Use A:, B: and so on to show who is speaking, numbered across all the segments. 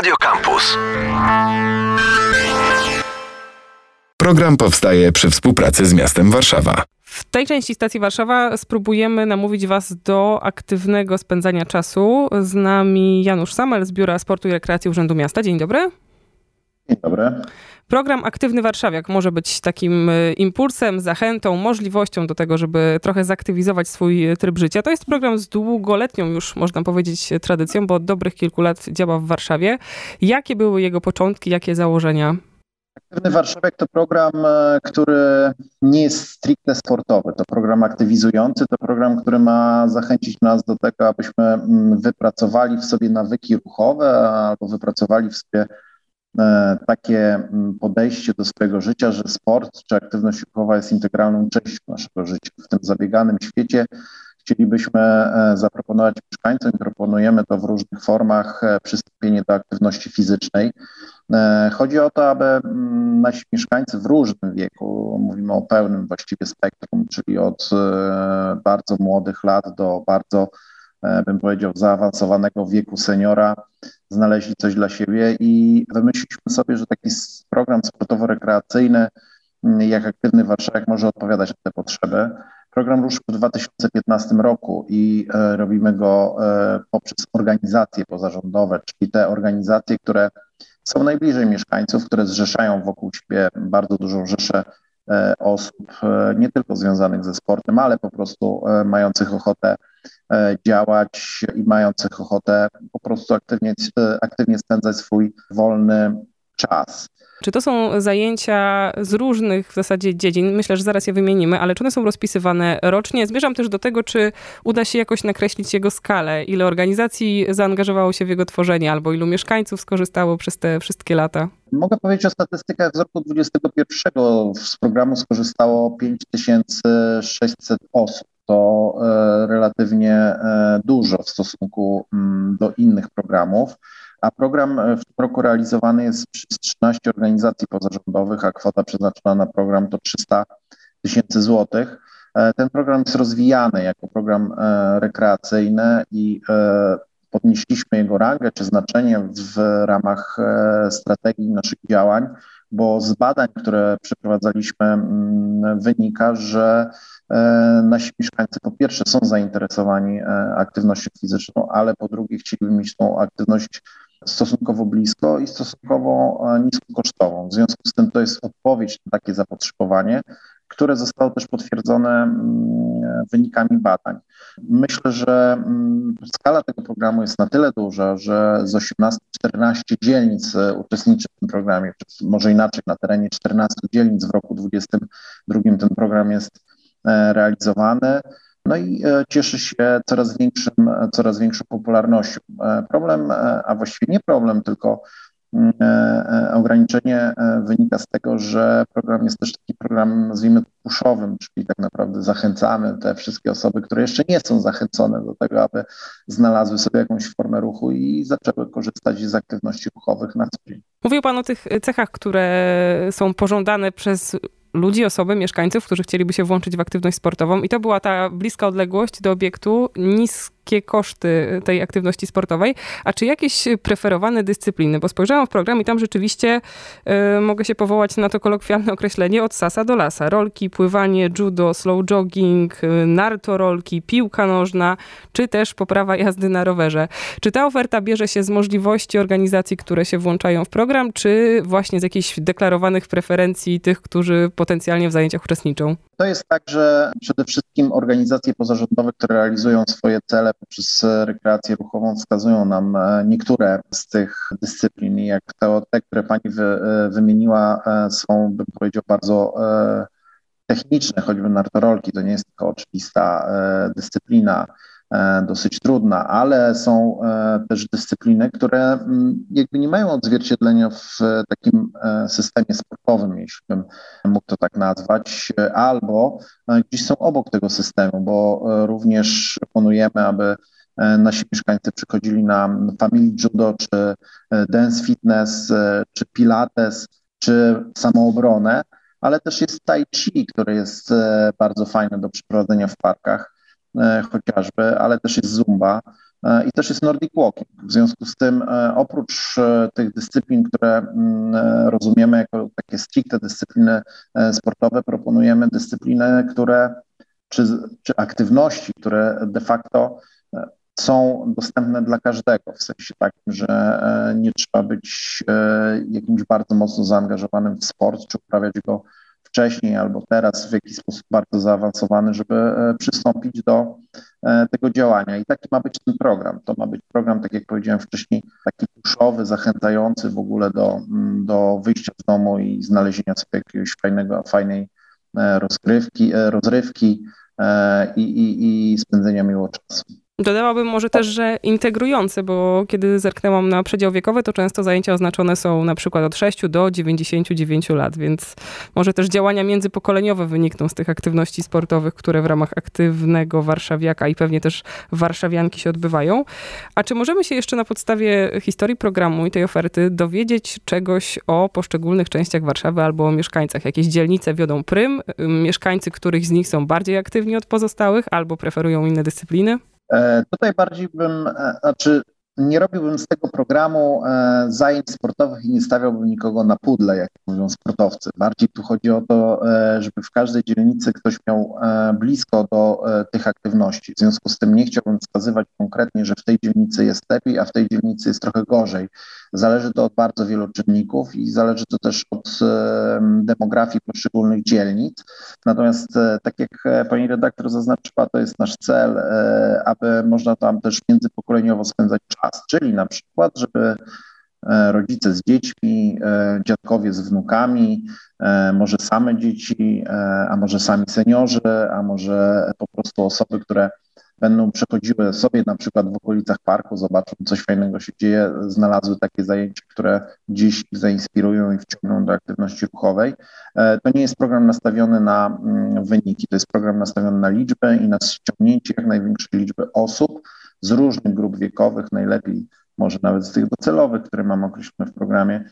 A: Radio Campus.
B: Program powstaje przy współpracy z miastem Warszawa.
C: W tej części stacji Warszawa spróbujemy namówić Was do aktywnego spędzania czasu. Z nami Janusz Samel z Biura Sportu i Rekreacji Urzędu Miasta. Dzień dobry.
D: Dzień dobry.
C: Program Aktywny Warszawiak może być takim y, impulsem, zachętą, możliwością do tego, żeby trochę zaktywizować swój tryb życia. To jest program z długoletnią już, można powiedzieć, tradycją, bo od dobrych kilku lat działa w Warszawie. Jakie były jego początki, jakie założenia?
D: Aktywny Warszawiak to program, e, który nie jest stricte sportowy. To program aktywizujący, to program, który ma zachęcić nas do tego, abyśmy mm, wypracowali w sobie nawyki ruchowe albo wypracowali w sobie e, takie mm, podejście do swojego życia, że sport czy aktywność ruchowa jest integralną częścią naszego życia. W tym zabieganym świecie chcielibyśmy e, zaproponować mieszkańcom i proponujemy to w różnych formach przystąpienie do aktywności fizycznej. E, chodzi o to, aby mm, nasi mieszkańcy w różnym wieku, mówimy o pełnym właściwie spektrum, czyli od e, bardzo młodych lat do bardzo, e, bym powiedział, zaawansowanego wieku seniora, znaleźli coś dla siebie i wymyśliliśmy sobie, że taki program sportowo-rekreacyjny, mm, jak Aktywny Warszawiak, może odpowiadać na te potrzeby. Program ruszył w 2015 roku i robimy go poprzez organizacje pozarządowe, czyli te organizacje, które są najbliżej mieszkańców, które zrzeszają wokół siebie bardzo dużą rzeszę e, osób, e, nie tylko związanych ze sportem, ale po prostu e, mających ochotę działać i mających ochotę po prostu aktywnie, aktywnie spędzać swój wolny czas.
C: Czy to są zajęcia z różnych w zasadzie dziedzin? Myślę, że zaraz je wymienimy, ale czy one są rozpisywane rocznie? Zmierzam też do tego, czy uda się jakoś nakreślić jego skalę, ile organizacji zaangażowało się w jego tworzenie, albo ilu mieszkańców skorzystało przez te wszystkie lata?
D: Mogę powiedzieć o statystykach z roku 2021. Z programu skorzystało 5600 osób to e, relatywnie e, dużo w stosunku mm, do innych programów a program e, w roku realizowany jest przez 13 organizacji pozarządowych, a kwota przeznaczona na program to 300 tysięcy złotych. Ten program jest rozwijany jako program rekreacyjny i podnieśliśmy jego rangę czy znaczenie w ramach strategii naszych działań, bo z badań, które przeprowadzaliśmy, mm, wynika, że nasi mieszkańcy po pierwsze są zainteresowani aktywnością fizyczną, ale po drugie chcieliby mieć tą aktywność stosunkowo blisko i stosunkowo e, niskokosztową. W związku z tym to jest odpowiedź na takie zapotrzebowanie, które zostało też potwierdzone mm, wynikami badań. Myślę, że mm, skala tego programu jest na tyle duża, że z 18-14 dzielnic e, uczestniczy w tym programie, może inaczej, na terenie 14 dzielnic w roku 2022 ten program jest e, realizowany. No i e, cieszy się coraz, większym, coraz większą popularnością. Problem, a właściwie nie problem, tylko mm, ograniczenie wynika z tego, że program jest też taki program, nazwijmy puszowym, czyli tak naprawdę zachęcamy te wszystkie osoby, które jeszcze nie są zachęcone do tego, aby znalazły sobie jakąś formę ruchu i zaczęły korzystać z aktywności ruchowych na co dzień.
C: Mówił Pan o tych cechach, które są pożądane przez ludzi, osoby, mieszkańców, którzy chcieliby się włączyć w aktywność sportową i to była ta bliska odległość do obiektu, niski niskie koszty tej aktywności sportowej. A czy jakieś preferowane dyscypliny? Bo spojrzałam w program i tam rzeczywiście y, mogę się powołać na to kolokwialne określenie od sasa do lasa. Rolki, pływanie, judo, slow jogging, y, nartorolki, piłka nożna, czy też poprawa jazdy na rowerze. Czy ta oferta bierze się z możliwości organizacji, które się włączają w program, czy właśnie z jakichś deklarowanych preferencji tych, którzy potencjalnie w zajęciach uczestniczą?
D: To jest tak, że przede wszystkim organizacje pozarządowe, które realizują swoje cele poprzez rekreację ruchową, wskazują nam e, niektóre z tych dyscyplin. Jak te, te które pani wy, e, wymieniła, e, są, bym powiedział, bardzo techniczne, choćby nartorolki, to nie jest tylko oczywista dyscyplina E, dosyć trudna, ale są e, też dyscypliny, które mm, jakby nie mają odzwierciedlenia w takim e, systemie sportowym, jeśli bym mógł to tak nazwać, albo gdzieś są obok tego systemu, bo również proponujemy, aby nasi mieszkańcy przychodzili na Family Judo, czy Dance Fitness, czy Pilates, czy samoobronę, ale też jest Tai Chi, który jest bardzo fajny do przeprowadzenia w parkach. E, chociażby, ale też jest Zumba. i też jest Nordic Walking. W związku z tym, oprócz tych dyscyplin, które mm, rozumiemy jako takie stricte dyscypliny sportowe, proponujemy dyscypliny, które czy, czy aktywności, które de facto są dostępne dla każdego, w sensie takim, że e, nie trzeba być e, jakimś bardzo mocno zaangażowanym w sport, czy uprawiać go wcześniej albo teraz w jakiś sposób bardzo zaawansowany, żeby e, przystąpić do tego działania. I taki ma być ten program. To ma być program, tak jak powiedziałem wcześniej, taki puszowy, zachęcający w ogóle do, do wyjścia z domu i znalezienia sobie jakiegoś fajnego, fajnej rozgrywki, rozrywki i, i, i spędzenia miło czasu.
C: Dodałabym może też, że integrujące, bo kiedy zerknęłam na przedział wiekowy, to często zajęcia oznaczone są na przykład od 6 do 99 lat, więc może też działania międzypokoleniowe wynikną z tych aktywności sportowych, które w ramach aktywnego warszawiaka i pewnie też warszawianki się odbywają. A czy możemy się jeszcze na podstawie historii programu i tej oferty dowiedzieć czegoś o poszczególnych częściach Warszawy albo o mieszkańcach? Jakieś dzielnice wiodą prym, mieszkańcy których z nich są bardziej aktywni od pozostałych albo preferują inne dyscypliny?
D: E, tutaj bardziej bym, e, znaczy nie robiłbym z tego programu e, zajęć sportowych i nie stawiałbym nikogo na pudle, jak mówią sportowcy. Bardziej tu chodzi o to, żeby w każdej dzielnicy ktoś miał blisko do tych aktywności. W związku z tym nie chciałbym wskazywać konkretnie, że w tej dzielnicy jest lepiej, a w tej dzielnicy jest trochę gorzej. Zależy to od bardzo wielu czynników i zależy to też od demografii poszczególnych dzielnic. Natomiast, e, tak jak e, pani redaktor zaznaczyła, to jest nasz cel, e, aby można tam też międzypokoleniowo spędzać czas, czyli na przykład, żeby rodzice z dziećmi, dziadkowie z wnukami, może same dzieci, a może sami seniorzy, a może po prostu osoby, które będą przechodziły sobie na przykład w okolicach parku, zobaczą coś fajnego się dzieje, znalazły takie zajęcia, które dziś zainspirują i wciągną do aktywności ruchowej. E, to nie jest program nastawiony na mm, wyniki, to jest program nastawiony na liczbę i na ściągnięcie jak największej liczby osób z różnych grup wiekowych, najlepiej może nawet z tych docelowych, które mamy określone w programie,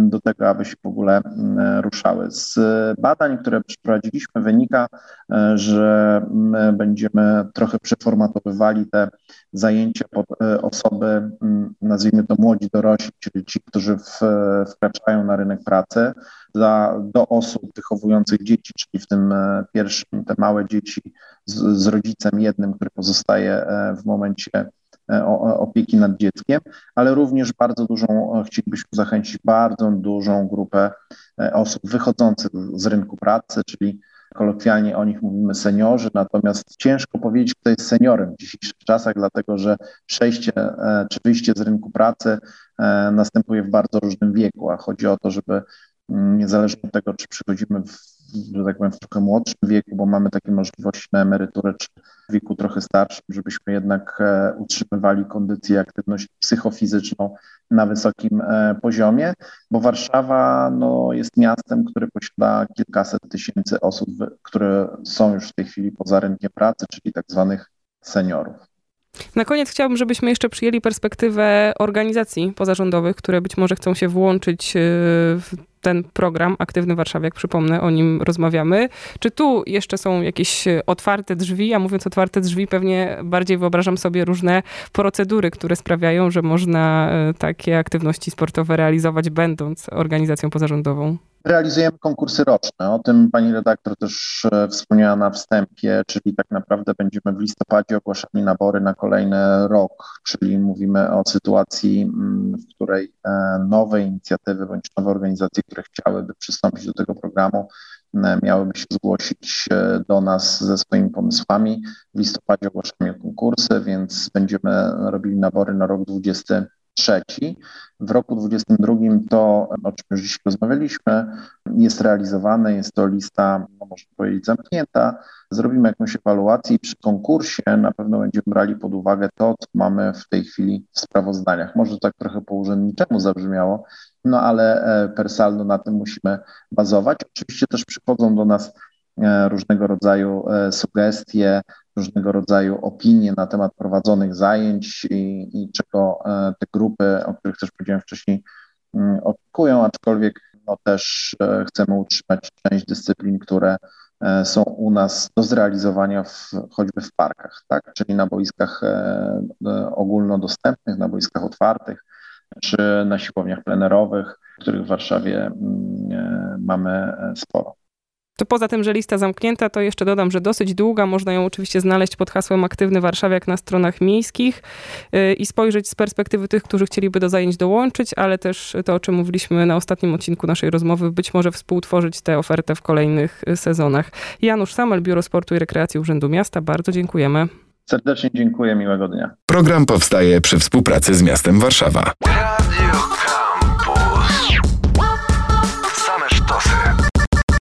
D: do tego, aby się w ogóle ruszały. Z badań, które przeprowadziliśmy, wynika, e, że my będziemy trochę przeformatowywali te zajęcia pod e, osoby, nazwijmy to młodzi dorośli, czyli ci, którzy w, wkraczają na rynek pracy, dla, do osób wychowujących dzieci, czyli w tym e, pierwszym te małe dzieci z, z rodzicem jednym, który pozostaje w momencie opieki nad dzieckiem, ale również bardzo dużą, e, chcielibyśmy zachęcić bardzo dużą grupę e, osób wychodzących z rynku pracy, czyli kolokwialnie o nich mówimy seniorzy, natomiast ciężko powiedzieć, kto jest seniorem w dzisiejszych czasach, dlatego że przejście czy wyjście z rynku pracy następuje w bardzo różnym wieku, a chodzi o to, żeby mm, niezależnie od tego, czy przychodzimy w że tak powiem, w trochę młodszym wieku, bo mamy takie możliwości na emeryturę, czy w wieku trochę starszym, żebyśmy jednak e, utrzymywali kondycję i aktywność psychofizyczną na wysokim e, poziomie, bo Warszawa no, jest miastem, które posiada kilkaset tysięcy osób, które są już w tej chwili poza rynkiem pracy, czyli tak zwanych seniorów.
C: Na koniec chciałabym, żebyśmy jeszcze przyjęli perspektywę organizacji pozarządowych, które być może chcą się włączyć e, w ten program Aktywny jak przypomnę, o nim rozmawiamy. Czy tu jeszcze są jakieś otwarte drzwi? A mówiąc otwarte drzwi, pewnie bardziej wyobrażam sobie różne procedury, które sprawiają, że można e, takie aktywności sportowe realizować, będąc organizacją pozarządową.
D: Realizujemy konkursy roczne. O tym pani redaktor też e, wspomniała na wstępie, czyli tak naprawdę będziemy w listopadzie ogłaszali nabory na kolejny rok, czyli mówimy o sytuacji, mm, w której e, nowe inicjatywy bądź nowe organizacje, które chciałyby przystąpić do tego programu, e, miałyby się zgłosić do nas ze swoimi pomysłami. W listopadzie ogłaszamy konkursy, więc będziemy robili nabory na rok 20 trzeci. W roku 2022 to, o czym już dziś rozmawialiśmy, jest realizowane, jest to lista, no można powiedzieć, zamknięta. Zrobimy jakąś ewaluację i przy konkursie na pewno będziemy brali pod uwagę to, co mamy w tej chwili w sprawozdaniach. Może tak trochę po urzędniczemu zabrzmiało, no ale e, per saldo na tym musimy bazować. Oczywiście też przychodzą do nas e, różnego rodzaju e, sugestie, różnego rodzaju opinie na temat prowadzonych zajęć i, i czego e, te grupy, o których też powiedziałem wcześniej, mm, oczekują, aczkolwiek no, też e, chcemy utrzymać część dyscyplin, które e, są u nas do zrealizowania w, choćby w parkach, tak? czyli na boiskach ogólnodostępnych, na boiskach otwartych, czy na siłowniach plenerowych, których w Warszawie mm, mamy sporo.
C: To poza tym, że lista zamknięta, to jeszcze dodam, że dosyć długa. Można ją oczywiście znaleźć pod hasłem Aktywny Warszawiak na stronach miejskich y, i spojrzeć z perspektywy tych, którzy chcieliby do zajęć dołączyć, ale też to, o czym mówiliśmy na ostatnim odcinku naszej rozmowy, być może współtworzyć tę ofertę w kolejnych y, sezonach. Janusz Samel, Biuro Sportu i Rekreacji Urzędu Miasta, bardzo dziękujemy.
D: Serdecznie dziękuję, miłego dnia.
B: Program powstaje przy współpracy z miastem Warszawa. Radio